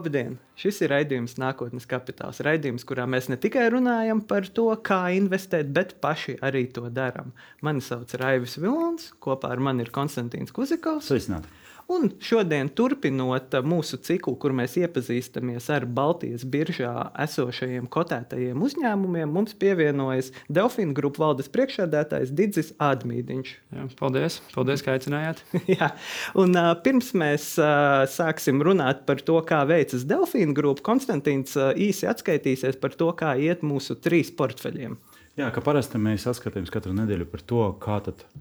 Labdien! Šis ir raidījums Nākotnes kapitāls. Raidījums, kurā mēs ne tikai runājam par to, kā investēt, bet paši arī to darām. Mani sauc Raivis Vilons, kopā ar mani ir Konstantīns Kuzikovs. Sveicināti! Un šodien, turpinot mūsu ciklu, kur mēs iepazīstamies ar Baltijas biržā esošajiem kotētajiem uzņēmumiem, mums pievienojas Delfīna grupu valdes priekšsēdētājs Digis Admīdiņš. Jā, paldies, paldies, ka aicinājāt. Jā, un uh, pirms mēs uh, sāksim runāt par to, kā veicas Delfīna grupa, Konstantīns uh, īsi atskaitīsies par to, kā iet mūsu trīs portfeļiem. Jā, kā parasti mēs skatāmies katru nedēļu par to, kā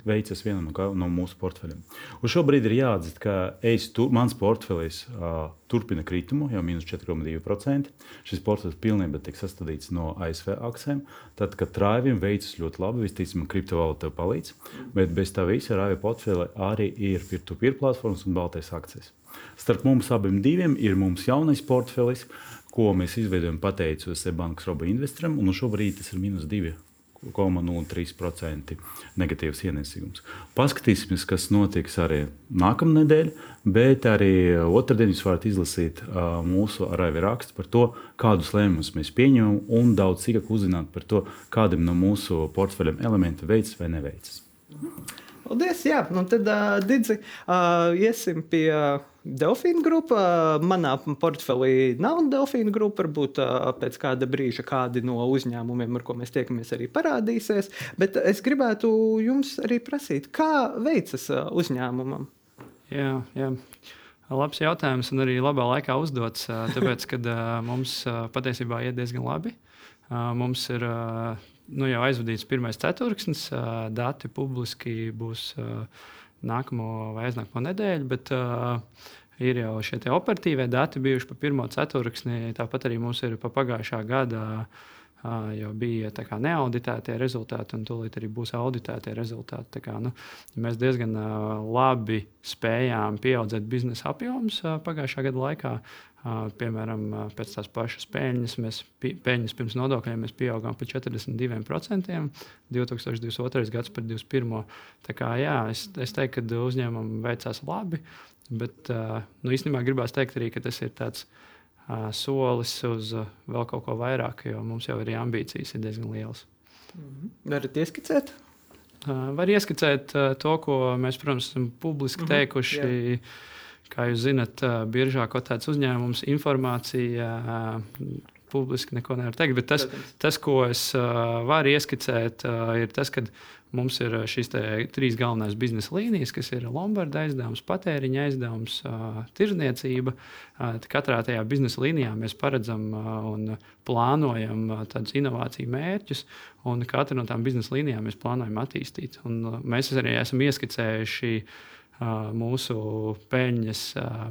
veicas viena no, mūsu portfeļiem. Un šobrīd ir jāatzīst, ka es, tu, mans portfelis uh, turpina kritumu, jau minus 4,2%. Šis portfelis pilnībā tiek sastādīts no ASV akcijiem. Tad, kad trāvim veicas ļoti labi, visticamāk, kriptovalūta palīdz. Bet bez tā visa rāvja portfeļa arī ir peer-to-peer platformas un baltais akcijas. Starp mums abiem ir mums jaunais portfelis ko mēs izveidojam pateicoties bankas robu investoram, un šobrīd tas ir minus 2,03% negatīvs ienesīgums. Paskatīsimies, kas notiks arī nākamā nedēļa, bet arī otrdien jūs varat izlasīt mūsu arāvi rakstu par to, kādus lēmumus mēs pieņemam, un daudz sīkāk uzzināt par to, kādam no mūsu portfeļiem elementi veicas vai neveicas. Paldies! Jā, nu tad, uh, Digzi, uh, iesim pie. Uh, Delfīna grupa. Manā portfelī nav Delfīna grupa. Varbūt pēc kāda brīža kādi no uzņēmumiem, ar ko mēs tiekamies, arī parādīsies. Bet es gribētu jums arī prasīt, kā veicas uzņēmumam? Jā, jā. Labs jautājums, un arī labā laikā uzdots. Tāpēc, kad mums patiesībā iet diezgan labi. Mums ir nu, jau aizvadīts pirmais ceturksnis, dati publiski būs nākamo vai aiznākamo nedēļu. Bet, Ir jau šie operatīvie dati bijuši pa pirmo ceturksni, tāpat arī mums ir pa pagājušā gada uh, jau bija neauditētie rezultāti, un tūlīt arī būs auditētie rezultāti. Kā, nu, mēs diezgan uh, labi spējām pieaudzēt biznesa apjomus uh, pagājušā gada laikā. Piemēram, pēc tās pašas peļņas, mēs peļņas pirms nodokļiem pieaugām par 42%, 2022. gads par 2021. Tā kā jā, es, es teiktu, ka uzņēmumam veicās labi, bet nu, īstenībā gribās teikt arī, ka tas ir tāds solis uz vēl kaut ko vairāk, jo mums jau arī ambīcijas ir diezgan lielas. Mhm. Varat ieskicēt? Var ieskicēt to, ko mēs, protams, esam publiski mhm. teikuši. Mm -hmm, jā Kā jūs zinat, biržā kotēts uzņēmums, informācija publiski neko nevar teikt. Bet tas, tas ko es varu ieskicēt, ir tas, ka mums ir šīs trīs galvenās biznesa līnijas, kas ir Lombarda aizdevums, patēriņa aizdevums, tirzniecība. Katrā tajā biznesa līnijā mēs paredzam un plānojam tādus inovāciju mērķus, un katru no tām biznesa līnijām mēs plānojam attīstīt. Un mēs arī esam ieskicējuši mūsu peļņas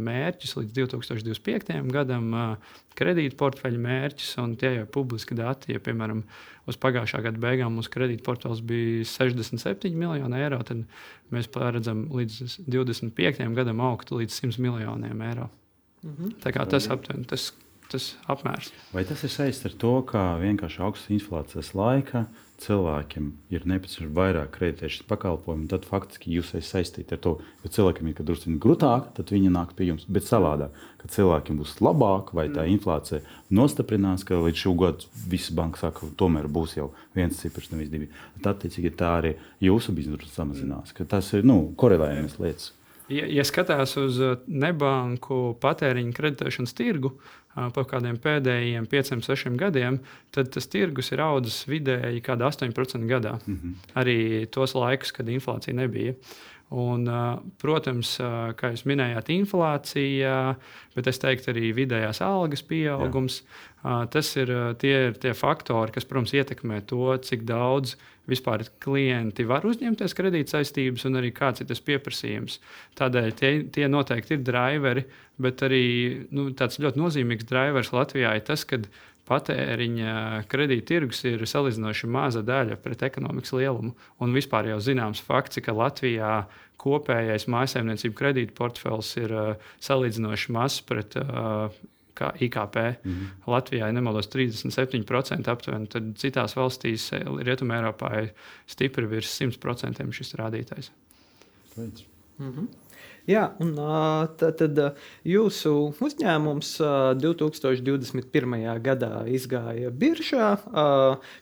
mērķus līdz 2025. gadam, kredītportfeļa mērķus, un tie jau ir publiski dati. Ja, piemēram, uz pagājušā gada beigām mūsu kredītportfels bija 67 miljoni eiro, tad mēs paredzam līdz 25. gadam augt līdz 100 miljoniem eiro. Mhm. Tā kā tas aptuveni tas, apmērs. Vai tas ir saistīts ar to, ka vienkārši augstas inflācijas laikā cilvēkiem ir nepieciešams vairāk kreditēšanas pakalpojumu, tad faktiski jūs esat saistīti ar to. Jo cilvēkiem ir drusku grūtāk, tad viņi nāk pie jums. Bet savādāk, kad cilvēkiem būs labāk, vai tā mm. inflācija nostiprinās, ka līdz šim gadam visas bankas saka, ka tomēr būs jau viens cipars, nevis divi. Tad, attiecīgi, tā arī jūsu biznesa samazinās. Tas ir nu, korelējamas lietas. Ja, ja skatās uz nebanku patēriņa kreditēšanas tirgu, pa kādiem pēdējiem pieciem, sešiem gadiem, tad tas tirgus ir audzis vidēji kaut kādā 8% gadā. Mm -hmm. Arī tos laikus, kad inflācija nebija. Un, protams, kā jūs minējāt, inflācija, bet es teiktu arī vidējās algas pieaugums. Jā. Tas ir tie, tie faktori, kas, protams, ietekmē to, cik daudz vispār klienti var uzņemties kredītsaistības un arī kāds ir tas pieprasījums. Tādēļ tie, tie noteikti ir driveri, bet arī nu, tāds ļoti nozīmīgs drivers Latvijā ir tas, ka patēriņa kredīttirgus ir salīdzinoši maza daļa pret ekonomikas lielumu. Un vispār jau zināms fakts, ka Latvijā kopējais mājsaimniecību kredītportfels ir uh, salīdzinoši mazs pret uh, kā IKP. Mm -hmm. Latvijā ir nemaldos 37% aptuveni, tad citās valstīs, eh, Rietumē, Eiropā, ir stipri virs 100% šis rādītājs. Mm -hmm. Jā, un tad, jūsu uzņēmums 2021. gadā izgāja biržā.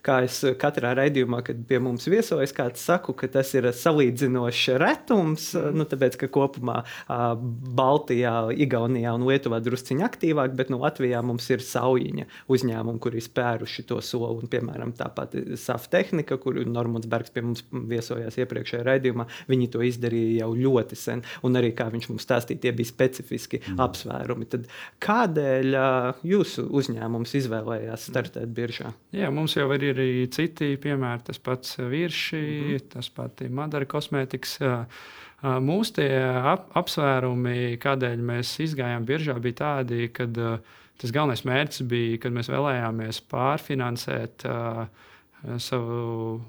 Kā es katrā raidījumā, kad pie mums viesojas, kāds saku, ka tas ir salīdzinošs retums, nu, tāpēc, ka kopumā Baltijā, Igaunijā un Lietuvā drusciņi aktīvāk, bet nu, Latvijā mums ir saujiņa uzņēmumi, kuri spēruši to soli. Un, piemēram, tāpat SAF tehnika, kuru Normons Bergs pie mums viesojās iepriekšējā raidījumā, viņi to izdarīja jau ļoti sen. Un arī kā viņš mums stāstīja, tie bija specifiski mm. apsvērumi. Tad kādēļ jūsu uzņēmums izvēlējās startēt biržā? Jā, mums jau ir arī citi piemēri, tas pats virši, mm. tas pats Madara kosmētikas. Mūsu ap, apsvērumi, kādēļ mēs izgājām biržā, bija tādi, ka tas galvenais mērķis bija, kad mēs vēlējāmies pārfinansēt uh, savu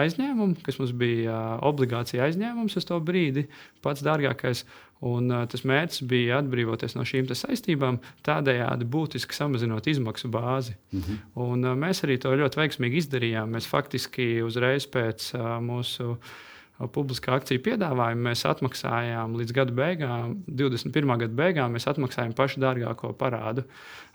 aizņēmumu, kas mums bija obligācija aizņēmums uz to brīdi, pats dārgākais. Un, tas mērķis bija atbrīvoties no šīm saistībām, tādējādi būtiski samazinot izmaksu bāzi. Mm -hmm. un, mēs arī to ļoti veiksmīgi izdarījām. Mēs faktiski uzreiz pēc mūsu publiskā akciju piedāvājumu mēs atmaksājām līdz gada beigām, 21. gada beigām, mēs atmaksājām pašu dārgāko parādu.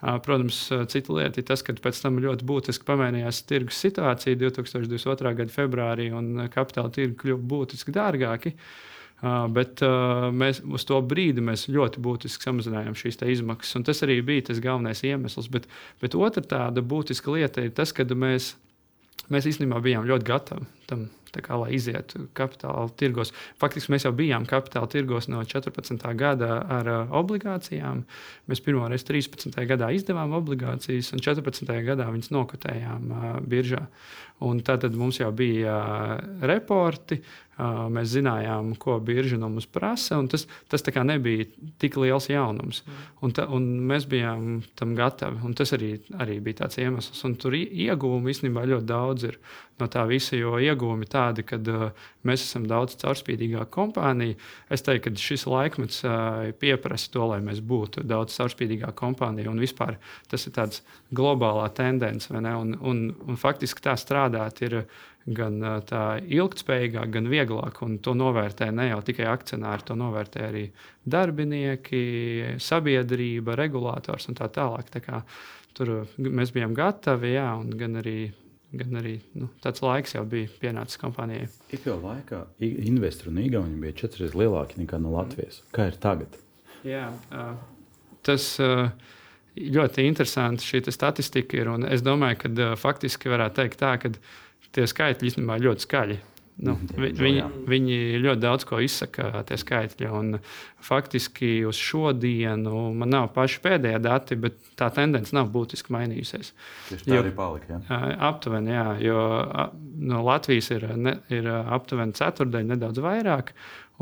Protams, cita lieta ir tas, ka pēc tam ļoti būtiski pamainījās tirgus situācija 2022. gada februārī un kapitāla tirgi kļuva būtiski dārgāki. Bet mēs uz to brīdi ļoti būtiski samazinājām šīs izmaksas. Tas arī bija tas galvenais iemesls. Bet, bet otra tāda būtiska lieta ir tas, ka mēs, mēs īstenībā bijām ļoti gatavi tam kā, lai izietu kapitāla tirgos. Faktiski mēs jau bijām kapitāla tirgos no 14. gada ar uh, obligācijām. Mēs pirmo reizi 13. gadā izdevām obligācijas, un 14. gadā viņas nokotējām uh, biržā. Un tad mums jau bija uh, reporti, mēs zinājām, ko birža no mums prasa. Tas, tas nebija tik liels jaunums. Un, ta, un mēs bijām tam gatavi. Un tas arī, arī bija tāds iemesls. Un tur iegūmi īstenībā ļoti daudz ir no tā visa, jo iegūmi tādi, ka uh, mēs esam daudz caurspīdīgāka kompānija. Es teiktu, ka šis laikmets uh, pieprasa to, lai mēs būtu daudz caurspīdīgāka kompānija. Un vispār tas ir tāds globālā tendence, un, un, un faktiski tā strādāt ir gan uh, tā ilgspējīgāk, gan vieglāk. Un to novērtē ne jau tikai akcionāri, to novērtē arī darbinieki, sabiedrība, regulators un tā tālāk. Tā kā, tur mēs bijām gatavi, jā, un gan arī gan arī nu, tāds laiks jau bija pienācis kompānijai. Ik jau laikā investori un Igauni bija četras lielāki nekā no Latvijas. Kā ir tagad? Jā, tas ļoti interesanti šī statistika ir. Es domāju, ka faktiski varētu teikt tā, ka tie skaitļi īstenībā ļoti skaļi. Nu, mhm. vi, viņi, viņi ļoti daudz ko izsaka, tie skaitļi. Faktiski uz šodienu man nav paši pēdējie dati, bet tā tendence nav būtiski mainījusies. Tieši tā jo, arī palika. Ja? Aptuveni, jā, jo no Latvijas ir, ne, ir aptuveni ceturdaļa, nedaudz vairāk.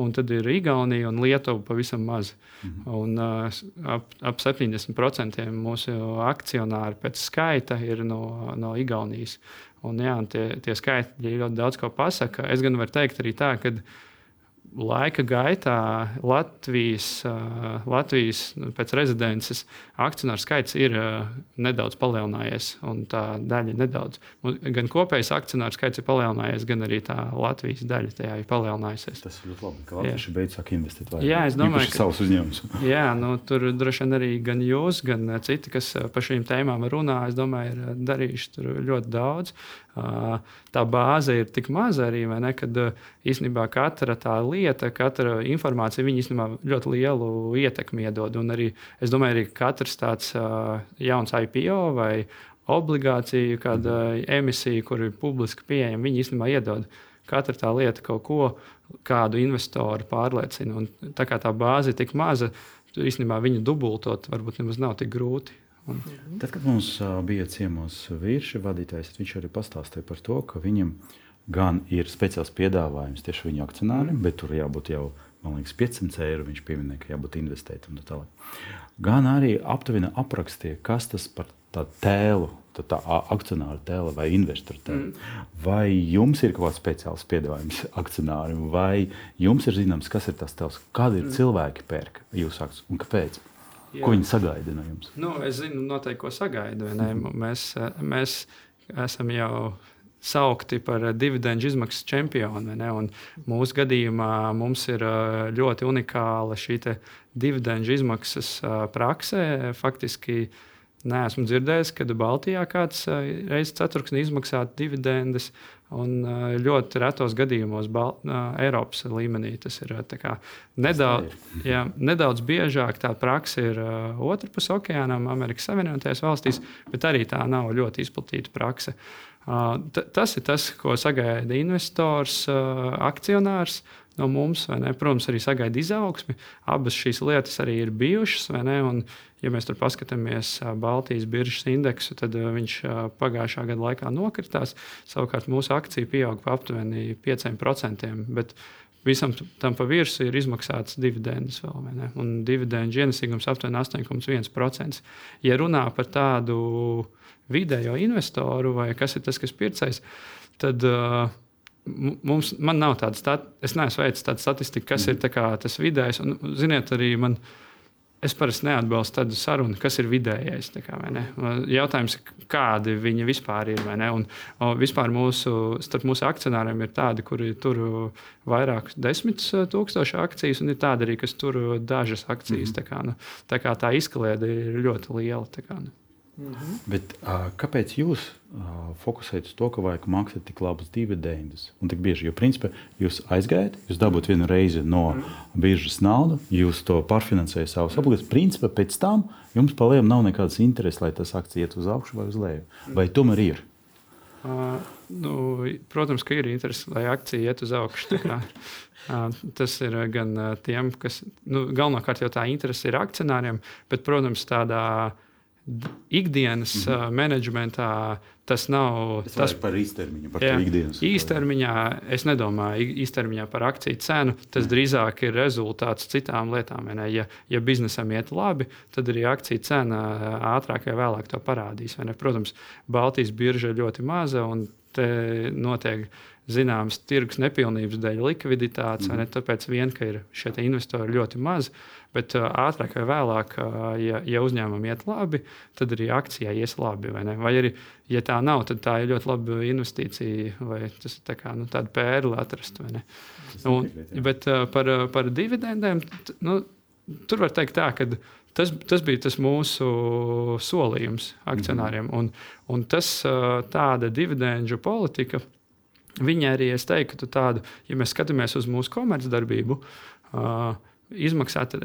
Un tad ir Igaunija un Lietuva pavisam maz. -hmm. un, uh, ap, ap 70% mūsu akcionāri pēc skaita ir no, no Igaunijas. Un, jā, un tie, tie skaitļi ļoti daudz ko pasaka. Es gan varu teikt arī tā, ka laika gaitā Latvijas, Latvijas nu, pēc rezidences akcionāru skaits ir nedaudz palielinājies. Tā daļa nedaudz. Gan kopējais akcionāru skaits ir palielinājies, gan arī tā Latvijas daļa tajā ir palielinājusies. Tas ir ļoti labi, ka Latvijas beidzot sāk investēt vairāk. Jā, es domāju, ka savus uzņēmumus. jā, nu, tur droši vien arī gan jūs, gan citi, kas par šīm tēmām runā, es domāju, ir darījuši ļoti daudz tā bāze ir tik maza arī, ne, kad īstenībā katra tā lieta, katra informācija īstenībā ļoti lielu ietekmi iedod. Un arī es domāju, arī katrs tāds jauns IPO vai obligāciju, kāda emisija, kur ir publiski pieejama, viņi īstenībā iedod. Katra tā lieta kaut ko, kādu investoru pārliecina. Un tā kā tā bāze ir tik maza, īstenībā viņu dubultot varbūt nemaz nav tik grūti. Un... Tad, kad mums bija ciemos vīriešu vadītājs, viņš arī pastāstīja par to, ka viņam gan ir speciāls piedāvājums tieši viņu akcionāriem, bet tur jābūt jau man liekas, 500 eiro. Viņš pieminēja, ka jābūt investētam tā tālāk. Gan arī aptuveni aprakstīja, kas tas par tādu tēlu, tā, tā akcionāra tēla vai investoru tēla. Mm. Vai jums ir kaut kāds speciāls piedāvājums akcionāriem, vai jums ir zināms, kas ir tas tēls, kādi ir mm. cilvēki pērk jūsu akcijas un kāpēc? Jā. Ko viņi sagaida no jums? Nu, es zinu, noteikti, ko sagaida. Mēs, mēs esam jau saukti par dividendžu izmaksu čempioni. Mūsu gadījumā mums ir ļoti unikāla šī dividendžu izmaksas praksē. Faktiski neesmu dzirdējis, kad Baltijā kāds reizes ceturksnī izmaksātu dividendes. Un ļoti retos gadījumos Bal Eiropas līmenī tas ir kā, nedaudz, jā, nedaudz biežāk. Tā praksa ir uh, otrpus okeānam, Amerikas Savienotajās valstīs, bet arī tā nav ļoti izplatīta praksa. Uh, tas ir tas, ko sagaida investors, uh, akcionārs no mums. Protams, arī sagaida izaugsmi. Abas šīs lietas arī ir bijušas. Ja mēs tur paskatāmies Baltijas biržas indeksu, tad viņš pagājušā gada laikā nokritās. Savukārt mūsu akcija pieauga pa aptuveni 5%. Bet visam tam pa virsmu ir izmaksāts dividendes vēl. Un dividendžu ienesīgums aptuveni 8,1%. Ja runā par tādu vidējo investoru vai kas ir tas, kas pircais, tad uh, mums, man nav tāda statistika, es neesmu veicis tādu statistiku, kas mm. ir kā, tas vidējais. Un, ziniet, arī man. Es parasti neatbalstu tādu sarunu, kas ir vidējais. Kā, Jautājums, kādi viņi vispār ir. Un, un vispār mūsu, starp mūsu akcionāriem ir tādi, kuri tur vairākus desmit tūkstošu akcijas, un ir tādi arī, kas tur dažas akcijas. Mm tā, kā, nu, tā kā tā izkliede ir ļoti liela. Kā, nu. Mhm. Bet, uh, kāpēc jūs uh, fokusējat uz to, ka vajag maksāt tik labas dividendes un tik bieži? Jo, principā, jūs aizgājat, jūs dabūjāt vienu reizi no mhm. biržas naudu, jūs to pārfinansējat savus obligātus. Principā pēc tam jums palielam nav nekādas intereses, lai tas akcija iet uz augšu vai uz leju. Vai tomēr ir? Uh, nu, protams, ka ir interese, lai akcija iet uz augšu. Tas ir gan tiem, kas nu, galvenokārt jau tā interese ir akcionāriem, bet, protams, tādā ikdienas mm -hmm. menedžmentā tas nav. Es tas par īstermiņu, par jā, ikdienas. Īstermiņā es nedomāju īstermiņā par akciju cenu. Tas mm. drīzāk ir rezultāts citām lietām. Ja, ja biznesam iet labi, tad arī akciju cena ātrāk vai vēlāk to parādīs. Protams, Baltijas birža ir ļoti maza un te notiek zināmas tirgus nepilnības dēļ likviditātes, mm. ne tāpēc vien, ka ir šie investori ļoti mazi. Bet uh, ātrāk vai vēlāk, uh, ja, ja uzņēmumam iet labi, tad arī akcijai ies labi. Vai, ne? vai arī, ja tā nav, tad tā ir ļoti laba investīcija, vai tas ir tā kā, nu, tāda pērle atrast. Un, bet uh, par, par dividendēm, nu, tur var teikt tā, ka tas, tas bija tas mūsu solījums akcionāriem. -hmm. un, un tas tāda dividendžu politika. Viņa arī, es teiktu, tādu, ja mēs skatāmies uz mūsu komercdarbību, uh, izmaksāt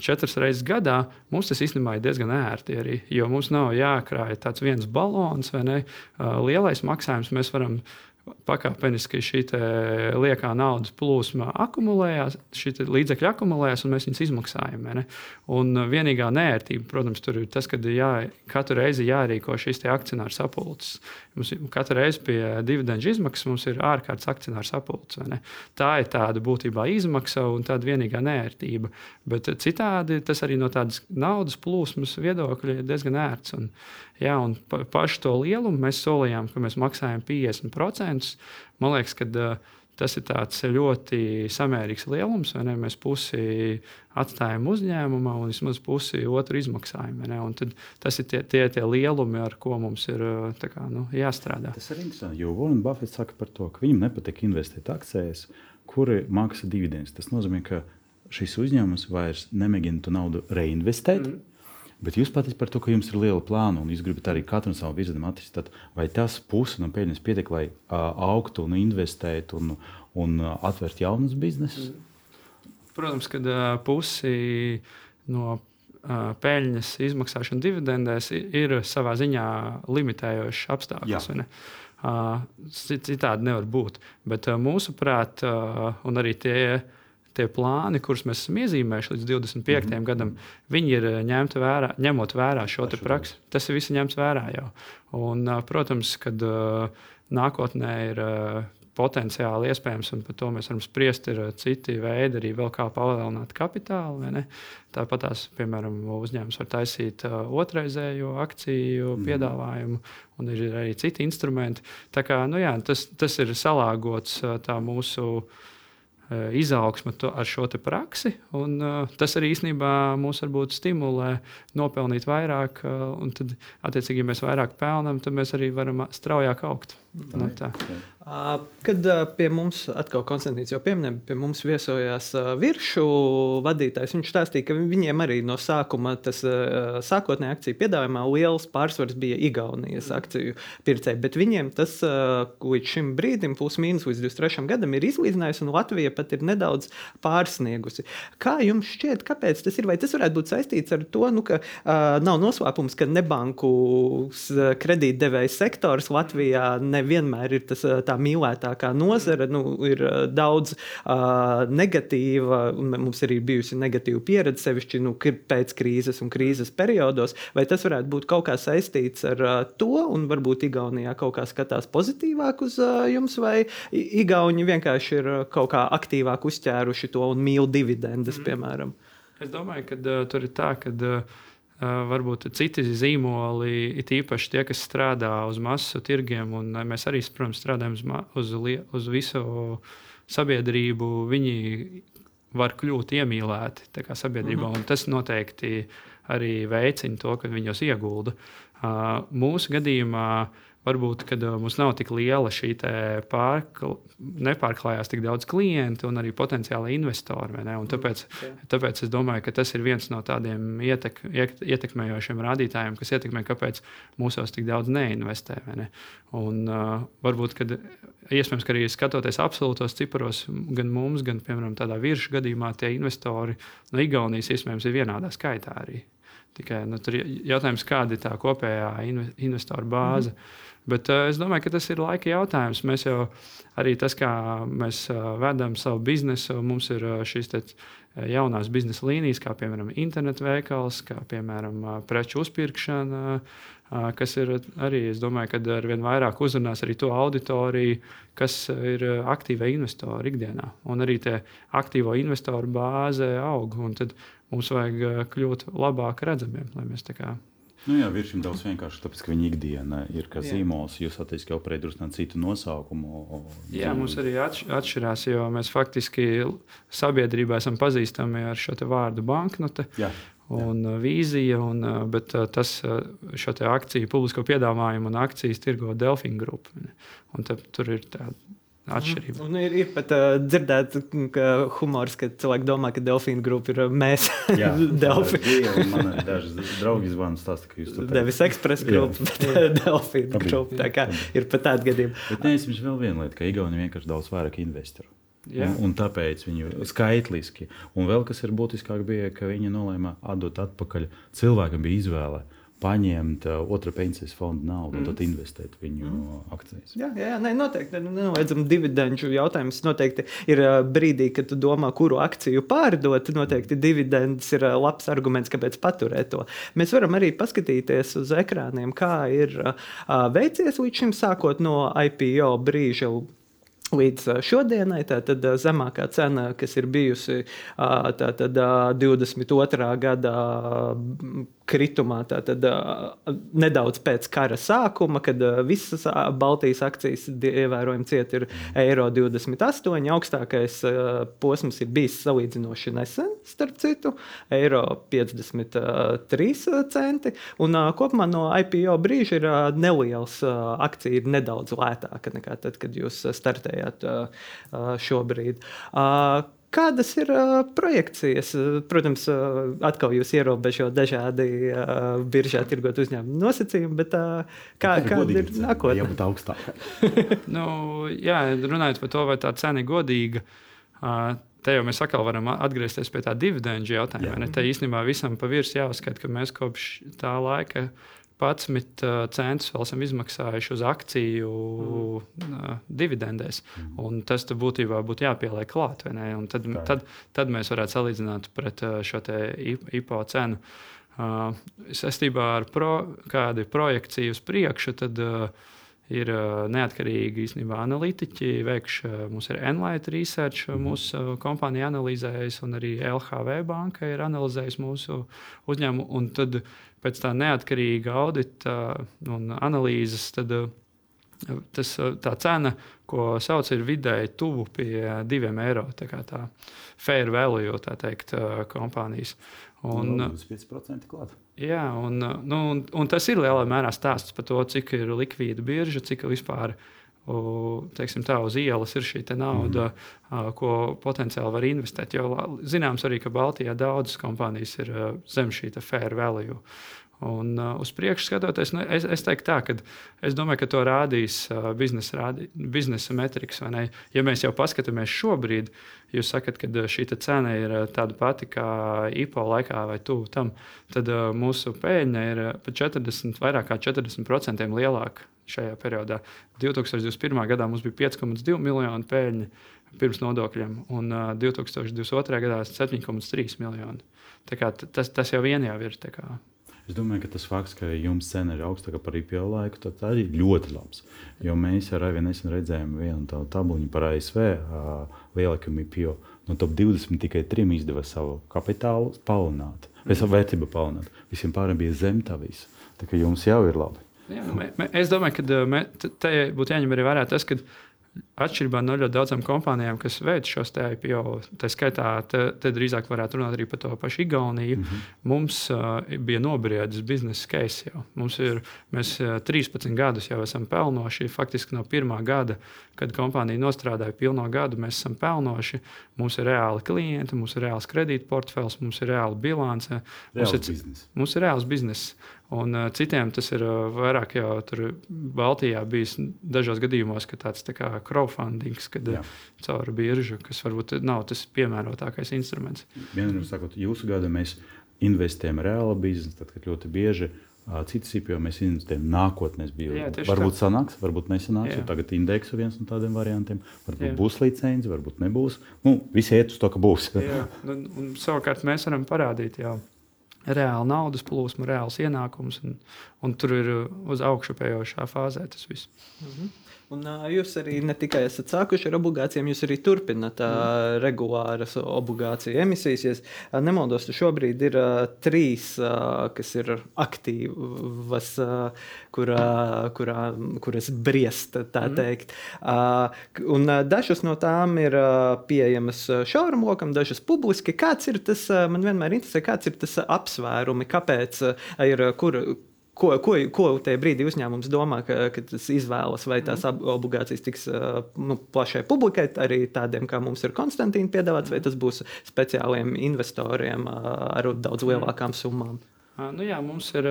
četras reizes gadā, mums tas īstenībā ir diezgan ērti. Arī, jo mums nav jākrāj tāds viens balons vai ne, lielais maksājums. Mēs varam pakāpeniski šī liekā naudas plūsma akumulējās, šī līdzekļa akumulējās, un mēs viņus izmaksājam. Un vienīgā nērtība, protams, tur ir tas, ka jā, katru reizi jārīko šīs akcionāru sapulces. Mums katru reizi pie dividendžu izmaksas mums ir ārkārtas akcionāru sapulces. Tā ir tāda būtībā izmaksa un tāda vienīgā nērtība. Bet citādi tas arī no tādas naudas plūsmas viedokļa ir diezgan ērts. Un, Jā, un pa, pašu to lielumu mēs solījām, ka mēs maksājam 50%. Man liekas, ka uh, tas ir ļoti samērīgs lielums. Mēs pusi atstājam uzņēmumā un vismaz pusi otru izmaksājam. Tas ir tie, tie, tie lielumi, ar ko mums ir kā, nu, jāstrādā. Tas ir interesanti, jo Warren Buffets saka par to, ka viņam nepatīk investēt akcijās, kuri maksā dividendus. Tas nozīmē, ka šis uzņēmums vairs nemēģina to naudu reinvestēt. Mm Bet jūs pateicat par to, ka jums ir liela plāna un jūs gribat arī katru savu virzienu attīstīt. Vai tas pusi no peļņas pietiek, lai uh, augtu un investētu un, un uh, atvērtu jaunus biznesus? Protams, ka uh, pusi no peļņas izmaksāšana dividendēs ir savā ziņā limitējošs apstākļus. Uh, citādi nevar būt. Bet mūsuprāt, un arī tie tie plāni, kurus mēs esam iezīmējuši līdz 25. Mm -hmm. gadam, viņi ir eh, ņemti vērā, ņemot vērā šo praksi. Tas ir viss ņemts vērā jau. Un, eh, protams, kad uh, nākotnē ir potenciāli iespējams, un par to mēs varam spriest, ir citi veidi, arī vēl kā palielināt kapitālu. Tāpat tās, piemēram, uzņēmums var taisīt otrreizējo akciju mm. piedāvājumu, un ir arī citi instrumenti. Tā kā, nu, jā, tas, tas ir salāgots mūsu Eh, izaugsmu ar šo praksi. Un, uh, tas arī īstenībā mūs varbūt stimulē nopelnīt vairāk. Uh, un tad, attiecīgi, ja mēs vairāk pelnām, tad mēs arī varam straujāk augt. Nu, tā. Kad pie mums atkal Konstants jau pieminēja, pie mums viesojās virsmu vadītājs. Viņš stāstīja, ka viņiem arī no sākuma tas sākotnējā akciju piedāvājumā liels pārsvars bija Igaunijas akciju pircēji, bet viņiem tas līdz šim brīdim, plus mīnus līdz 23. gadam, ir izlīdzinājis, un Latvija pat ir nedaudz pārsniegusi. Kā jums šķiet, kāpēc tas ir? Vai tas varētu būt saistīts ar to, nu, ka uh, nav noslēpums, ka nebanku kredītdevēja sektors Latvijā nevienmēr ir tas tā mīlētākā nozara. Nu, ir daudz uh, negatīva, un mums arī bijusi negatīva pieredze, sevišķi nu, pēc krīzes un krīzes periodos. Vai tas varētu būt kaut kā saistīts ar uh, to, un varbūt Igaunijā kaut kā skatās pozitīvāk uz uh, jums, vai Igauni vienkārši ir kaut kā aktīvāk uzķēruši to un mīl dividendes, mm. piemēram? Es domāju, ka uh, tur ir tā, ka uh, varbūt citi zīmoli, it īpaši tie, kas strādā uz masu tirgiem, un mēs arī, protams, strādājam uz, uz, visu sabiedrību, viņi var kļūt iemīlēti sabiedrībā, mm -hmm. un tas noteikti arī veicina to, ka viņos iegulda. Mūsu gadījumā varbūt, kad mums nav tik liela šī pārkla, nepārklājās tik daudz klientu un arī potenciāli investori. Tāpēc, tāpēc es domāju, ka tas ir viens no tādiem ietek, ietekmējošiem rādītājiem, kas ietekmē, kāpēc mūsos tik daudz neinvestē. Ne? Un, uh, varbūt, kad iespējams, ka arī skatoties absolūtos ciparos, gan mums, gan, piemēram, tādā virsmas gadījumā, tie investori no Igaunijas iespējams ir vienādā skaitā arī. Tikai nu, tur ir jautājums, kāda ir tā kopējā investoru bāze. Mm -hmm. Bet uh, es domāju, ka tas ir laika jautājums. Mēs jau arī tas, kā mēs uh, vedam savu biznesu, mums ir uh, šīs te, jaunās biznesa līnijas, kā piemēram internetu veikals, kā piemēram uh, preču uzpirkšana, uh, kas ir arī, es domāju, ka ar vien vairāk uzrunās arī to auditoriju, kas ir aktīvai investori ikdienā. Un arī tie aktīvo investoru bāze aug, tad mums vajag kļūt labāk redzamiem, lai mēs tā kā Nu jā, virsmas daudz vienkārši tāpēc, ka viņa ikdiena ir kā zīmols. Jūs attīstāt jau pretrunā citu nosaukumu. Jā, mums arī atš atšķirās, jo mēs faktiski sabiedrībā esam pazīstami ar šo vārdu banknote. Jā. Un jā. vīzija, un, bet tas šo akciju, publisko piedāvājumu un akcijas tirgo Delfīna grupa. Tur ir tāda atšķirība. Un ir, ir pat uh, dzirdēts, ka humors, ka cilvēki domā, ka Delfīna grupa ir mēs. Jā, Delfīna. Man daži draugi zvana stāsta, ka jūs to Devis Express grupa, bet Delfīna grupa. Tā kā ir pat tāda gadījuma. Bet neesmu vēl viena lieta, ka Igauni vienkārši daudz vairāk investoru. Jā. Un, un tāpēc viņu skaitliski. Un vēl kas ir būtiskāk, bija, ka viņi nolēma atdot atpakaļ. Cilvēkam bija izvēle paņemt uh, otra pensijas fonda naudu mm. un tad investēt viņu mm. akcijas. Jā, jā, jā nē, noteikti. Nenoliedzami dividendžu jautājums noteikti ir uh, brīdī, kad tu domā, kuru akciju pārdot. Noteikti dividends ir uh, labs arguments, kāpēc paturēt to. Mēs varam arī paskatīties uz ekrāniem, kā ir veicies līdz šim, sākot no IPO brīža Līdz šodienai tā tad zemākā cena, kas ir bijusi tā tad 22. gada kritumā, tātad nedaudz pēc kara sākuma, kad visas Baltijas akcijas ievērojami cieta ir eiro 28. Augstākais posms ir bijis salīdzinoši nesen, starp citu, eiro 53 centi. Un kopumā no IPO brīža ir neliels akcija, ir nedaudz lētāka nekā tad, kad jūs startējāt šobrīd. Kādas ir uh, projekcijas? Protams, uh, atkal jūs ierobežojat dažādi uh, biržā tirgot uzņēmumu nosacījumi, bet uh, kā, kāda ir nākotnē? Jā, būt augstāka. nu, jā, runājot par to, vai tā cena ir godīga. Uh, Te jau mēs atkal varam atgriezties pie tā dividendžu jautājuma. Te īstenībā visam pa virsmu jāuzskata, ka mēs kopš tā laika 11 uh, centus vēl esam izmaksājuši uz akciju mm. uh, dividendēs. Mm. Tas būtībā būtu jāpieliek klāt. Tad, tad, tad mēs varētu salīdzināt pret uh, šo IPO cenu. Saistībā ar pro, kādu projekciju uz priekšu, tad uh, ir uh, neatkarīgi īstenībā analītiķi. Veikš, uh, mums ir Enlight Research, mm. mūsu uh, kompānija analizējusi, un arī LHV banka ir analizējusi mūsu uzņēmumu. Un tad pēc tā neatkarīga audita un analīzes, tad tas, tā cena, ko sauc, ir vidēji tuvu pie diviem eiro. Tā kā tā fair value, tā teikt, kompānijas. Un, 25% klāt. Jā, un, nu, un, un tas ir lielā mērā stāsts par to, cik ir likvīda birža, cik vispār teiksim, tā, uz ielas ir šī nauda, mm. ko potenciāli var investēt. Jo zināms arī, ka Baltijā daudzas kompānijas ir zem šī fair value. Un, uh, uz priekšu skatoties, nu, es, es teiktu, tā, ka es domāju, ka to rādīs uh, biznesa, rādi, biznesa metrikas. Ja mēs jau paskatāmies šobrīd, jūs sakat, ka šī cena ir tāda pati kā IPO laikā vai tuvu tam, tad uh, mūsu peļņa ir pat 40, vairāk kā 40% lielāka šajā periodā. 2021. gadā mums bija 5,2 miljonu peļņa pirms nodokļiem, un uh, 2022. gadā 7,3 miljoni. Tas, tas jau vien jau ir. Es domāju, ka tas fakts, ka jums cena ir augstāka par IPO laiku, tas arī ļoti labs. Jo mēs ar Aivinu nesen redzējām vienu tādu tabuliņu par ASV lielākiem IPO. No top 20 tikai trim izdevās savu kapitālu palielināt, vai savu vērtību palielināt. Visiem pārējiem bija zem tā visa. Tā kā jums jau ir labi. Jā, mē, mē, es domāju, ka mē, te būtu jāņem arī vērā tas, ka Atšķirībā no ļoti daudzām kompānijām, kas veic šos IPO, tā skaitā, te, te drīzāk varētu runāt arī par to pašu Igauniju. Mm -hmm. Mums uh, bija nobriedis biznesa case jau. Mums ir, mēs uh, 13 gadus jau esam pelnoši. Faktiski no pirmā gada, kad kompānija nostrādāja pilno gadu, mēs esam pelnoši. Mums ir reāli klienti, mums ir reāls kredītportfels, mums ir reāla bilance. Mums ir, biznes. mums ir reāls bizness. Un uh, citiem tas ir uh, vairāk jau tur Baltijā bijis dažos gadījumos, ka tāds tā kā crowdfunding, kad Jā. caur biržu, kas varbūt nav tas piemērotākais instruments. Vienmēr sakot, jūsu gada mēs investējam reāli biznesā, tad, kad ļoti bieži uh, citas IPO mēs investējam nākotnē. Varbūt tā. sanāks, varbūt nesanāks. Tagad indeksu viens no tādiem variantiem. Varbūt Jā. būs licence, varbūt nebūs. Nu, visi iet uz to, ka būs. Jā, un, un savukārt mēs varam parādīt. Jā reāla naudas plūsma, reāls ienākums, un, un tur ir uz augšupējošā fāzē tas viss. Mm -hmm. Un, uh, jūs arī ne tikai esat sākuši ar obligācijām, jūs arī turpināt uh, mm. regulāras obligāciju emisijas. Ja uh, nemaldos, šobrīd ir uh, trīs, uh, kas ir aktīvas, uh, kurā, kurā, kuras briest, tā mm. teikt. Uh, un uh, dažas no tām ir uh, pieejamas šaurumlokam, dažas publiski. Kāds ir tas, uh, man vienmēr interesē, kāds ir tas apsvērumi, kāpēc uh, ir, kur, Ko, ko, ko tajā brīdī uzņēmums domā, ka, ka tas izvēlas, vai tās mm. obligācijas tiks nu, plašai publikai, arī tādiem kā mums ir Konstantīna piedāvāts, vai tas būs speciāliem investoriem ar daudz lielākām summām? Nu jā, mums ir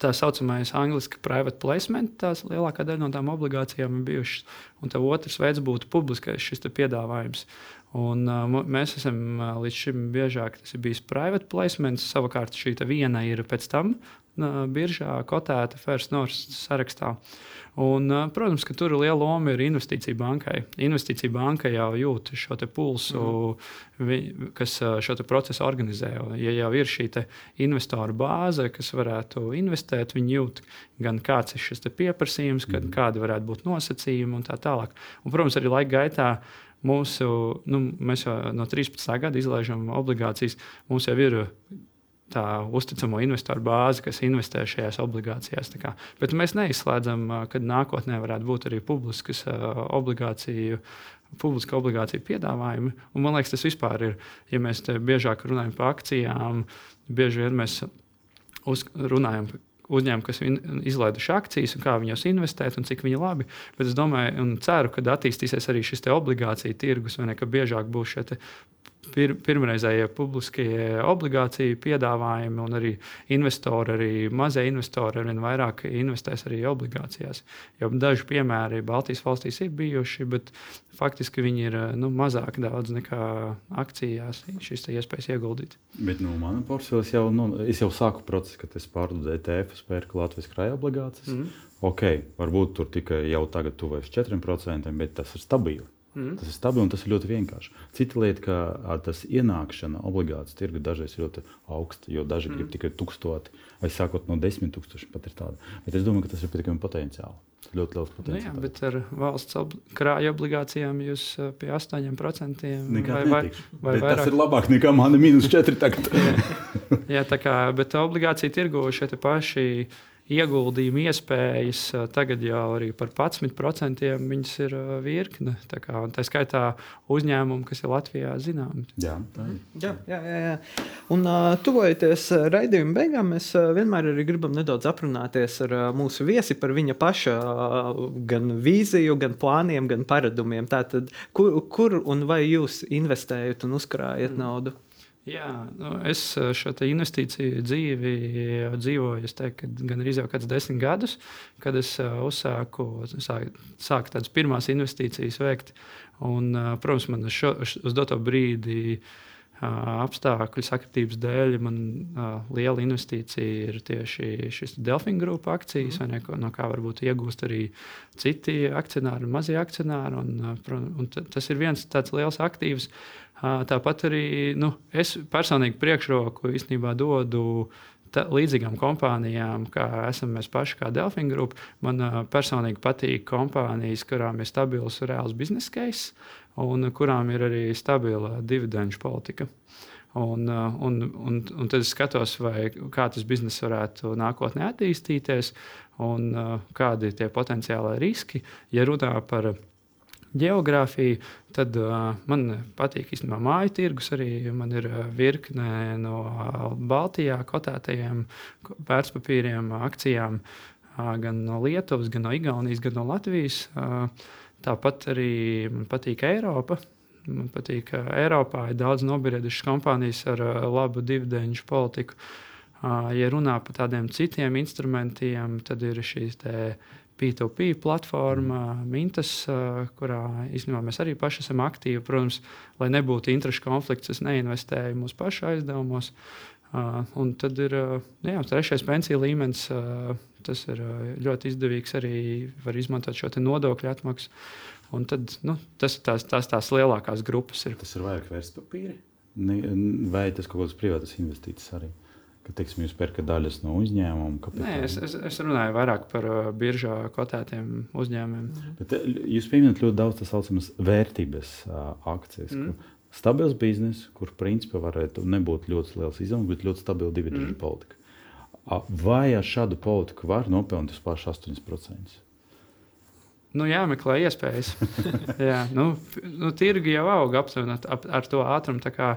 tā saucamais angļuiski private placement, tās lielākā daļa no tām obligācijām ir bijušas. Un tā otrs veids būtu publiskais šis piedāvājums. Un, uh, mēs esam uh, līdz šim biežāk tas ir bijis private placement, savukārt šī viena ir pēc tam biržā kotēta First North sarakstā. Un, protams, ka tur liela loma ir investīcija bankai. Investīcija banka jau jūt šo pulsu, mm. vi, kas šo procesu organizē. Ja jau ir šī investoru bāze, kas varētu investēt, viņi jūt gan kāds ir šis pieprasījums, gan mm. kādi varētu būt nosacījumi un tā tālāk. Un, protams, arī laika gaitā Mūsu, nu, mēs jau no 13. gada izlaižam obligācijas. Mums jau ir tā uzticamo investoru bāze, kas investē šajās obligācijās. Bet mēs neizslēdzam, ka nākotnē varētu būt arī publiskas obligāciju. Publiska obligācija piedāvājumi. Un, man liekas, tas vispār ir, ja mēs biežāk runājam par akcijām, bieži vien mēs uz, runājam par uzņēmumi, kas izlaiduši akcijas, un kā viņos investēt, un cik viņi labi. Bet es domāju, un ceru, ka attīstīsies arī šis obligāciju tirgus, vai ne, ka biežāk būs šie pir, pirmreizējie publiskie obligāciju piedāvājumi, un arī investori, arī mazie investori, ar vien vairāk investēs arī obligācijās. Jo daži piemēri Baltijas valstīs ir bijuši, bet faktiski viņi ir nu, mazāk daudz nekā akcijās šīs iespējas ieguldīt. Bet no nu, manas portfeļa jau, nu, jau sāku procesu, kad es pārdodu ETF, pērku Latvijas krājuma obligācijas. Mm -hmm. Ok, varbūt tur tikai jau tagad tuvojas 4%, bet tas ir stabili. Mm. Tas ir stabils un tas ir ļoti vienkārši. Cita lieta, ka tas ienākšana obligāts tirgu dažreiz ir ļoti augsts, jo daži mm. grib tikai tūkstoti, vai sākot no desmit tūkstošiem pat ir tāda. Bet es domāju, ka tas ir pietiekami potenciāli. Ļoti liels potenciāls. Nu jā, bet ar valsts ob krāja obligācijām jūs pie 8% vai, vai, vai vairāk. Tas ir labāk nekā mana minus 4 tagad. jā, jā, tā kā, bet obligācija tirgu šie paši ieguldījumu iespējas. Tagad jau arī par 11% viņas ir virkne. Tā, kā, tā skaitā uzņēmumu, kas ir Latvijā zināmi. Jā. Jā, jā, jā. jā. Un tuvojoties raidījuma beigām, mēs vienmēr arī gribam nedaudz aprunāties ar mūsu viesi par viņa paša gan vīziju, gan plāniem, gan paradumiem. Tātad, kur, kur un vai jūs investējat un uzkrājat mm. naudu? Jā, nu, es eh, šo investīciju dzīvi dzīvoju, es teiktu, gan arī jau kādus desmit gadus, kad es uh, uzsāku sāk, sāk tādas pirmās investīcijas veikt. Un, protams, man šo, uz doto brīdi apstākļu sakritības dēļ man liela investīcija ir tieši šis Delfina grupa akcijas, mm. ne, no kā varbūt iegūst arī citi akcionāri, mazie akcionāri. Un, un tas ir viens tāds liels aktīvs. Tāpat arī nu, es personīgi priekšroku īstenībā dodu līdzīgām kompānijām, kā esam mēs paši, kā Delfina grupa. Man personīgi patīk kompānijas, kurām ir stabils reāls biznesa case un kurām ir arī stabila dividendžu politika. Un, un, un, un tad es skatos, vai, kā tas bizness varētu nākotnē attīstīties un kādi ir tie potenciālai riski. Ja runā par geogrāfiju, tad uh, man patīk īstenībā māju tirgus. Arī man ir virkne no Baltijā kotētajiem vērtspapīriem, akcijām, uh, gan no Lietuvas, gan no Igaunijas, gan no Latvijas. Uh, tāpat arī man patīk Eiropa. Man patīk, ka Eiropā ir daudz nobriedušas kompānijas ar labu dividendžu politiku. Ja runā par tādiem citiem instrumentiem, tad ir šīs P2P platforma, Mintas, kurā īstenībā mēs arī paši esam aktīvi. Protams, lai nebūtu interešu konflikts, es neinvestēju mūsu pašu aizdevumos. Un tad ir jā, trešais pensiju līmenis. Tas ir ļoti izdevīgs arī var izmantot šo nodokļu atmaksu. Un tad, nu, tas ir tās, tās, tās lielākās grupas. Ir. Tas ir vairāk vērtspapīri vai tas kaut kādas privātas investīcijas arī? Ka teiksim, jūs pērkat daļas no uzņēmuma? Kapitāla? Nē, es, es, es runāju vairāk par uh, biržā kotētiem uzņēmumiem. Mhm. Bet, uh, jūs pieminat ļoti daudz tā saucamas vērtības uh, akcijas. Mm. Stabils bizness, kur principā varētu nebūt ļoti liels izdevums, bet ļoti stabila dividendžu mm. politika. Vai ar šādu politiku var nopelnīt uz pašu 8%? Nu, jāmeklē iespējas. jā, nu, nu, tirgi jau aug aptuveni ar, ar to ātrumu. Kā,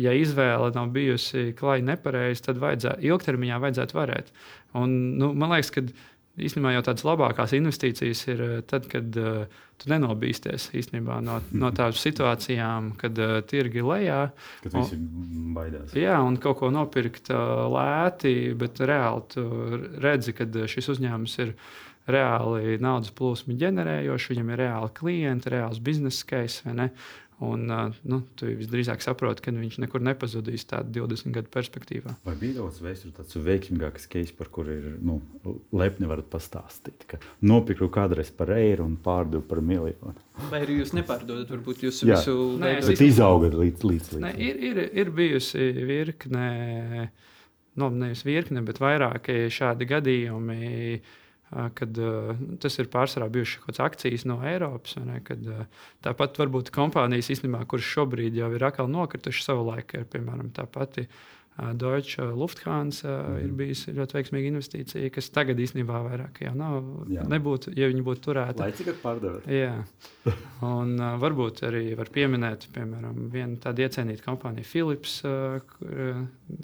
ja izvēle nav bijusi klāja nepareiza, tad vajadzē, ilgtermiņā vajadzētu varēt. Un, nu, man liekas, ka īstenībā jau tādas labākās investīcijas ir eh, tad, kad uh, tu nenobīsties īstenībā, no, no tādām situācijām, kad uh, tirgi lejā. Kad visi baidās. Jā, un kaut ko nopirkt uh, lēti, bet reāli tu redzi, ka šis uzņēmums ir reāli naudas plūsmu ģenerējoši, viņam ir reāli klienti, reāls biznesa case. Un, nu, tu visdrīzāk saproti, ka viņš nekur nepazudīs tādā 20 gadu perspektīvā. Vai bija daudz vēstures, tāds veiksmīgāks case, par kuru ir nu, lepni varat pastāstīt? Ka nopirku kādreiz par eiro un pārdevu par miljonu. Vai arī jūs nepārdodat, varbūt jūs Jā. visu Nē, bet izaugat līdz līdz. līdz. Nē, ir, ir, ir bijusi virkne, nu, nevis virkne, bet vairāki šādi gadījumi kad uh, tas ir pārsvarā bijušas kaut kādas akcijas no Eiropas. Ne, kad, uh, tāpat varbūt kompānijas, īstenībā, kuras šobrīd jau ir atkal nokritušas savulaik, ir piemēram tā pati Deutsche Lufthansa mm -hmm. ir bijusi ļoti veiksmīga investīcija, kas tagad īstenībā vairāk jau nav. Jā. Nebūtu, ja viņi būtu turēti. Lai cik pārdevēt. Jā. Un uh, varbūt arī var pieminēt, piemēram, vienu tādu iecienītu kompāniju Philips, uh,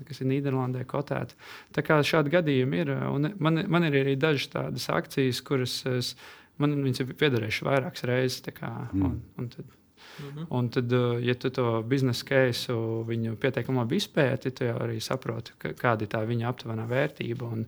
kas ir Nīderlandē kotēta. Tā kā šādi gadījumi ir. Un man, man ir arī dažas tādas akcijas, kuras es, man viņas ir piederējušas vairākas reizes. Kā, mm. un, un tad, Mhm. Un tad, uh, ja tu to biznesa keisu viņu pietiekami labi izpēti, tad arī saproti, kāda ir tā viņa aptuvenā vērtība. Un,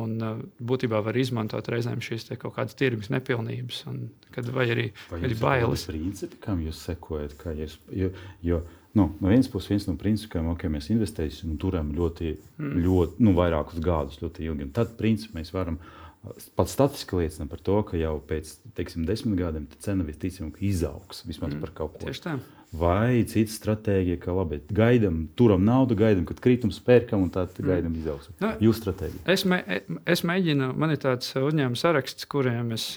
un uh, būtībā var izmantot reizēm šīs kaut kādas tirgus nepilnības, un, kad, vai arī vai ir bailes. Principi, kam jūs sekojat? Jūs, jo, jo, nu, no vienas puses, viens no principiem, ka okay, mēs investēsim un turam ļoti, mm. ļoti nu, vairākus gadus, ļoti ilgi. Un tad, principā, mēs varam Pats statistika liecina par to, ka jau pēc teiksim, desmit gadiem cena visticamāk izaugs vismaz mm, par kaut ko. Tieši tā. Vai cita stratēģija, ka labi, gaidām, turam naudu, gaidām, kad kritums pērkam un tad mm. gaidām izaugsmu. Nu, Jūsu stratēģija? Es, mē, es mēģinu, man ir tāds uzņēmuma saraksts, kuriem es,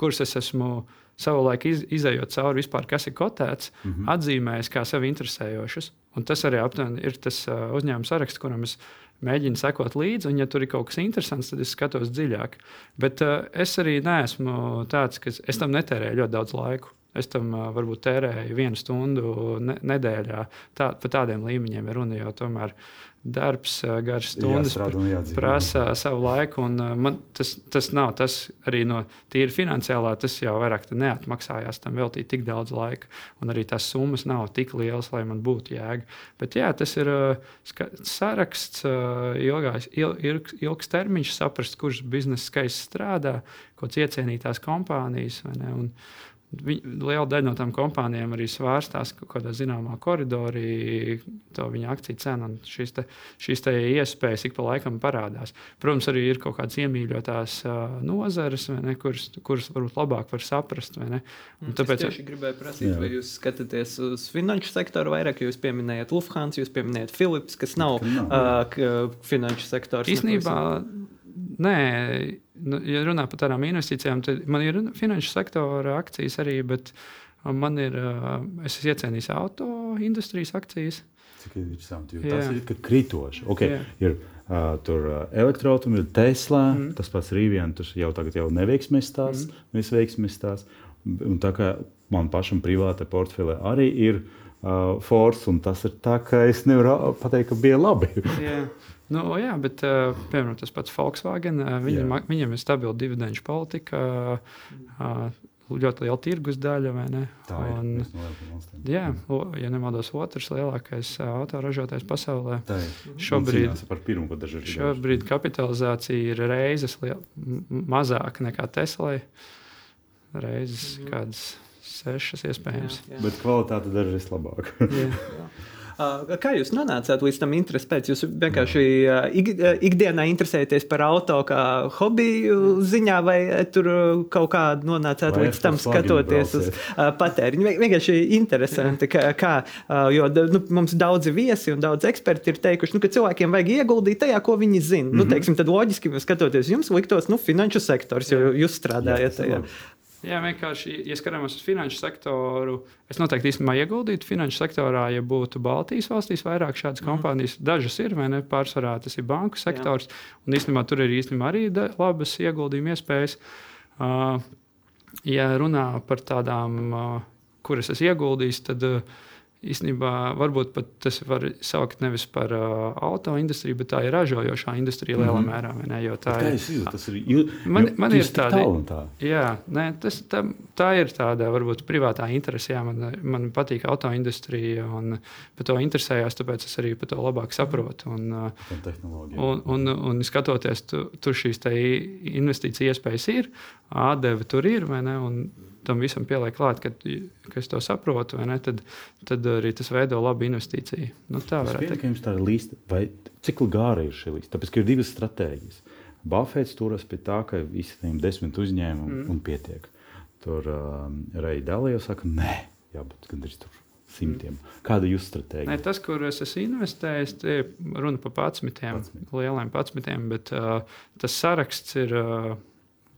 kurus es esmu savulaik iz, izējot cauri vispār, kas ir kotēts, mm -hmm. atzīmējis kā sevi interesējošus. Un tas arī aptuveni ir tas uzņēmuma saraksts, kuram es mēģinu sekot līdzi, un, ja tur ir kaut kas interesants, tad es skatos dziļāk. Bet uh, es arī neesmu tāds, ka es tam netērēju ļoti daudz laika. Es tam uh, varbūt tērēju vienu stundu ne nedēļā. Tā, pa tādiem līmeņiem ir runa jau tomēr. Darbs, garas stundas prasa savu laiku. Man tas, tas nav tas arī no tīra finansiālā. Tas jau vairāk neatmaksājās tam veltīt tik daudz laika. Un arī tās summas nav tik lielas, lai man būtu jēga. Bet jā, tas ir saraksts, ilgās, ilg, ilgs termiņš, saprast, kurš biznesa skaisti strādā, ko iecienītās kompānijas. Un, Viņ, liela daļa no tām kompānijām arī svārstās kaut kādā zināmā koridorī, to viņa akciju cenu, un šīs, te, šīs te iespējas ik pa laikam parādās. Protams, arī ir kaut kādas iemīļotās uh, nozares, ne, kuras, kuras varbūt labāk var saprast. Tāpēc es gribēju prasīt, jā. vai jūs skatāties uz finanšu sektoru vairāk, jūs pieminējat Lufthansa, jūs pieminējat Philips, kas nav, nav uh, finanšu sektors. Īsnībā, nē nu, ja runā par tādām investīcijām, tad man ir finanšu sektora akcijas arī, bet man ir, es esmu iecienījis auto industrijas akcijas. Cik interesanti, jo tas ir kritoši. Okay, Jā. ir uh, tur uh, elektroautomobīļi, Tesla, mm. tas pats Rīvien, tur jau tagad jau neveiksmēs tās, mm. visveiksmēs tās. Un tā kā man pašam privāta portfelē arī ir uh, Force, un tas ir tā, ka es nevaru pateikt, ka bija labi. Nu, jā, bet uh, piemēram tas pats Volkswagen. Viņam, jā. viņam ir stabila dividendžu politika, uh, ļoti liela tirgus daļa. Tā un, ir. Jā, ja nemaldos, otrs lielākais autoražotājs pasaulē. Tā ir. Šobrīd, pirmo, šobrīd kapitalizācija ir reizes liel, mazāka nekā Teslai. Reizes mm -hmm. kādas sešas iespējams. Jā, jā. Bet kvalitāte dažreiz labāka. Kā jūs nonācāt līdz tam interesam? Pēc jūs vienkārši ik, ikdienā interesēties par auto kā hobiju ziņā, vai tur kaut kā nonācāt vai līdz tam skatoties uz patēriņu? Vienkārši interesanti, kā, kā jo nu, mums daudzi viesi un daudz eksperti ir teikuši, nu, ka cilvēkiem vajag ieguldīt tajā, ko viņi zina. Mm -hmm. nu, mhm. teiksim, tad loģiski, skatoties jums, liktos, nu, finanšu sektors, jo jūs strādājat tajā. Jā, vienkārši, ja skatāmies uz finanšu sektoru, es noteikti īstenībā ieguldītu finanšu sektorā, ja būtu Baltijas valstīs vairāk šādas mm. kompānijas. Dažas ir, vai ne? Pārsvarā tas ir banku sektors, Jā. un īstenībā tur ir īstenībā arī labas ieguldījuma iespējas. Uh, ja runā par tādām, uh, kuras es ieguldīju, tad uh, īstenībā varbūt tas var saukt nevis par uh, auto industriju, bet tā ir ražojošā industrija lielā mm -hmm. mērā. Ne, tā ir, ir, tas ir, jū, man, man ir tāda tā. Jā, ne, tas, tā, tā ir tāda varbūt privātā interese. Jā, man, man patīk auto industrija un par to interesējās, tāpēc es arī par to labāk saprotu. Un, un, un, un, un skatoties, tu, tur šīs investīcija iespējas ir, atdeve tur ir, vai ne? Un, tam visam pieliek klāt, ka, ka es to saprotu, ne, tad, tad arī tas veido labu investīciju. Nu, tā varētu būt. Jums tā ir līnija, vai cik gāra ir šī līnija? Tāpēc, ir divas stratēģijas. Buffets turas pie tā, ka visiem desmit uzņēmumu mm. un pietiek. Tur um, Reija Dalija saka, nē, jābūt gandrīz tur simtiem. Mm. Kāda ir jūsu stratēģija? Ne, tas, kur es esmu investējis, ir runa par patsmitiem, lieliem patsmitiem, bet uh, tas saraksts ir uh,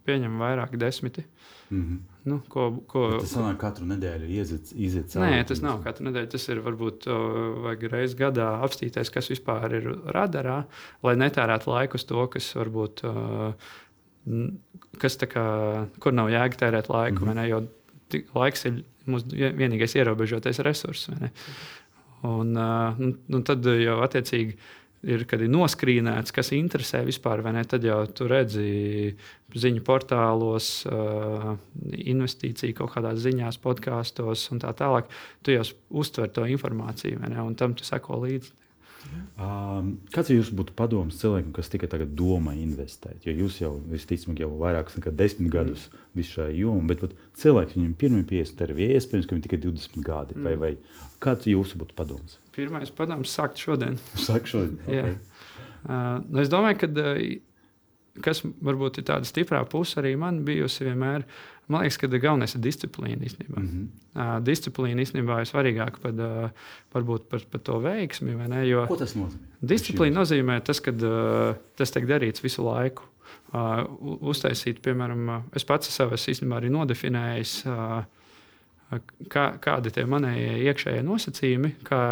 pieņem vairāk desmiti. Mm -hmm. nu, ko, ko, Bet tas sanāk, katru nedēļu iziet, iziet cauri. Nē, tas nav katru nedēļu. Tas ir varbūt reizes gadā apstīties, kas vispār ir radarā, lai netērētu laiku uz to, kas varbūt. Kas kā, kur nav jēga tērēt laiku, mm -hmm. jo laiks ir mūsu vienīgais ierobežotais resurss. Un, un, un tad jau attiecīgi ir, kad ir noskrīnēts, kas interesē vispār, vai ne, tad jau tu redzi ziņu portālos, investīciju kaut kādās ziņās, podkāstos un tā tālāk. Tu jau uztver to informāciju, ne, un tam tu seko līdzi. Kāds ir jūsu padoms cilvēkam, kas tikai tagad domā investēt? Jo jūs jau visticamāk jau vairāk nekā desmit gadus mm. visā šajā jomā, bet pat cilvēks viņam pirmie 50 ir iespējams, ka viņam tikai 20 gadi. Mm. Vai, vai kāds jūsu būtu padoms? Pirmais padoms sākt šodien. Sākt šodien. Okay. uh, nu es domāju, ka uh, kas varbūt ir tāda stiprā puse arī man bijusi vienmēr. Man liekas, ka galvenais ir disciplīna īstenībā. Mm -hmm. uh, disciplīna īstenībā ir svarīgāka par, uh, varbūt par, par to veiksmi. Jo Ko tas nozīmē? Disciplīna nozīmē tas, ka uh, tas tiek darīts visu laiku. Uh, uztaisīt, piemēram, es pats sev īstenībā arī nodefinējis. Uh, kā, kādi ir manējie iekšējie nosacījumi, kā,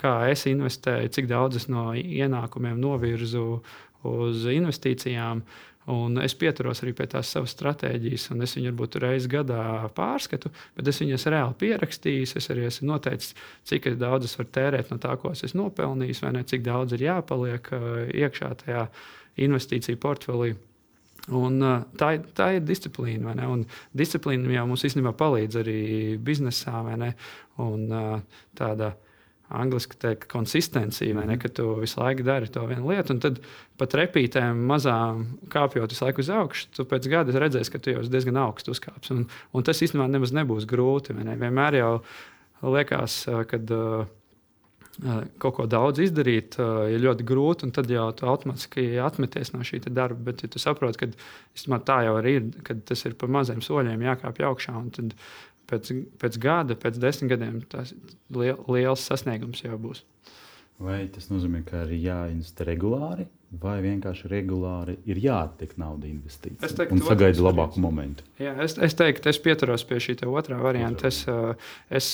kā es investēju, cik daudz no ienākumiem novirzu uz investīcijām. Un es pieturos arī pie tās savas stratēģijas, un es viņu varbūt reizes gadā pārskatu, bet es viņas reāli pierakstīju. Es arī esmu noteicis, cik daudz es varu tērēt no tā, ko es esmu nopelnījis, vai ne, cik daudz ir jāpaliek uh, iekšā tajā investīciju portfelī. Un, tā, tā ir disciplīna. Disciplīna jau mums īstenībā palīdz arī biznesā. Un, tāda angļuiski teikt, konsistencija, ne, mhm. ka tu visu laiku dari to vienu lietu, un tad pat repītēm mazām kāpjot visu laiku uz augšu, tu pēc gada redzēsi, ka tu jau diezgan augstu uzkāpsi. Un, un tas īstenībā nemaz nebūs grūti. Ne? Vienmēr jau liekas, ka uh, kaut ko daudz izdarīt, uh, ir ļoti grūti, tad jau tu automātiski atmeties no šī darba. Bet, ja tu saproti, ka īstenībā tā jau ir, kad tas ir pa maziem soļiem jākāpj augšā, tad pēc, pēc gada, pēc desmit gadiem tas liel, liels sasniegums jau būs. Vai tas nozīmē, ka ir jāinvestē regulāri, vai vienkārši regulāri ir jāattiek nauda investīcijā un sagaida labāku momentu? Jā, es, es teiktu, es pieturos pie šī otrā varianta. Es, es,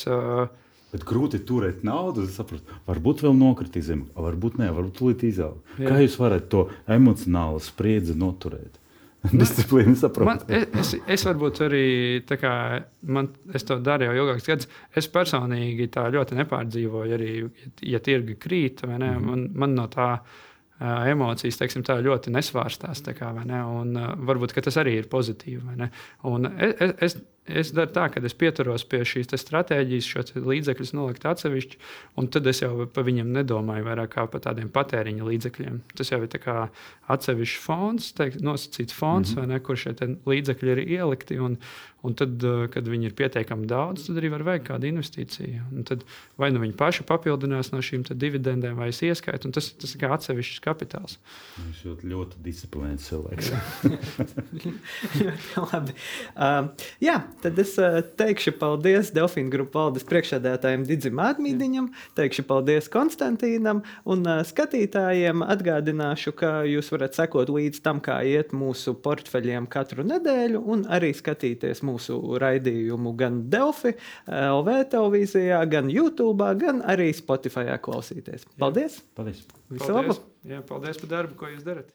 Bet grūti turēt naudu. Saprotu, varbūt vēl nokritīs zem, varbūt nē, varbūt tūlīt izaug. Kā jūs varat to emocionālu spriedzi noturēt? disciplīnu saprotu. Man, es, es varbūt arī kā, man, es to daru jau ilgākus gadus. Es personīgi tā ļoti nepārdzīvoju, arī ja tirgi krīt. Ne, mm -hmm. man, man no tā uh, emocijas teiksim, tā, ļoti nesvārstās. Kā, ne, un, uh, varbūt tas arī ir pozitīvi. Un es, es, es daru tā, ka es pieturos pie šīs stratēģijas, šos līdzekļus nolikt atsevišķi, un tad es jau par viņiem nedomāju vairāk kā par tādiem patēriņa līdzekļiem. Tas jau ir atsevišķs fonds, teikt, nosacīts fonds, mm -hmm. ne, kur šie līdzekļi ir ielikti. Un, un tad, eh, kad viņi ir pietiekami daudz, tad arī var veikt kādu investīciju. Un tad vai nu viņi paši papildinās no šīm dividendēm, vai es ieskaitu, un tas, tas ir kā atsevišķs kapitāls. Viņš ļoti, ļoti disciplinēts cilvēks. Labi. Um, jā, tad es uh, teikšu paldies Delfīnu grupu valdes priekšsēdētājiem Digim Ādmīdiņam, teikšu paldies Konstantīnam un uh, skatītājiem. Atgādināšu, ka jūs varat sekot līdz tam, kā iet mūsu portfeļiem katru nedēļu un arī skatīties mūsu raidījumu gan Delfi, uh, LV televīzijā, gan YouTube, gan arī Spotify klausīties. Paldies! Jā. Paldies! Visu paldies. labu! Jā, paldies par darbu, ko jūs darat!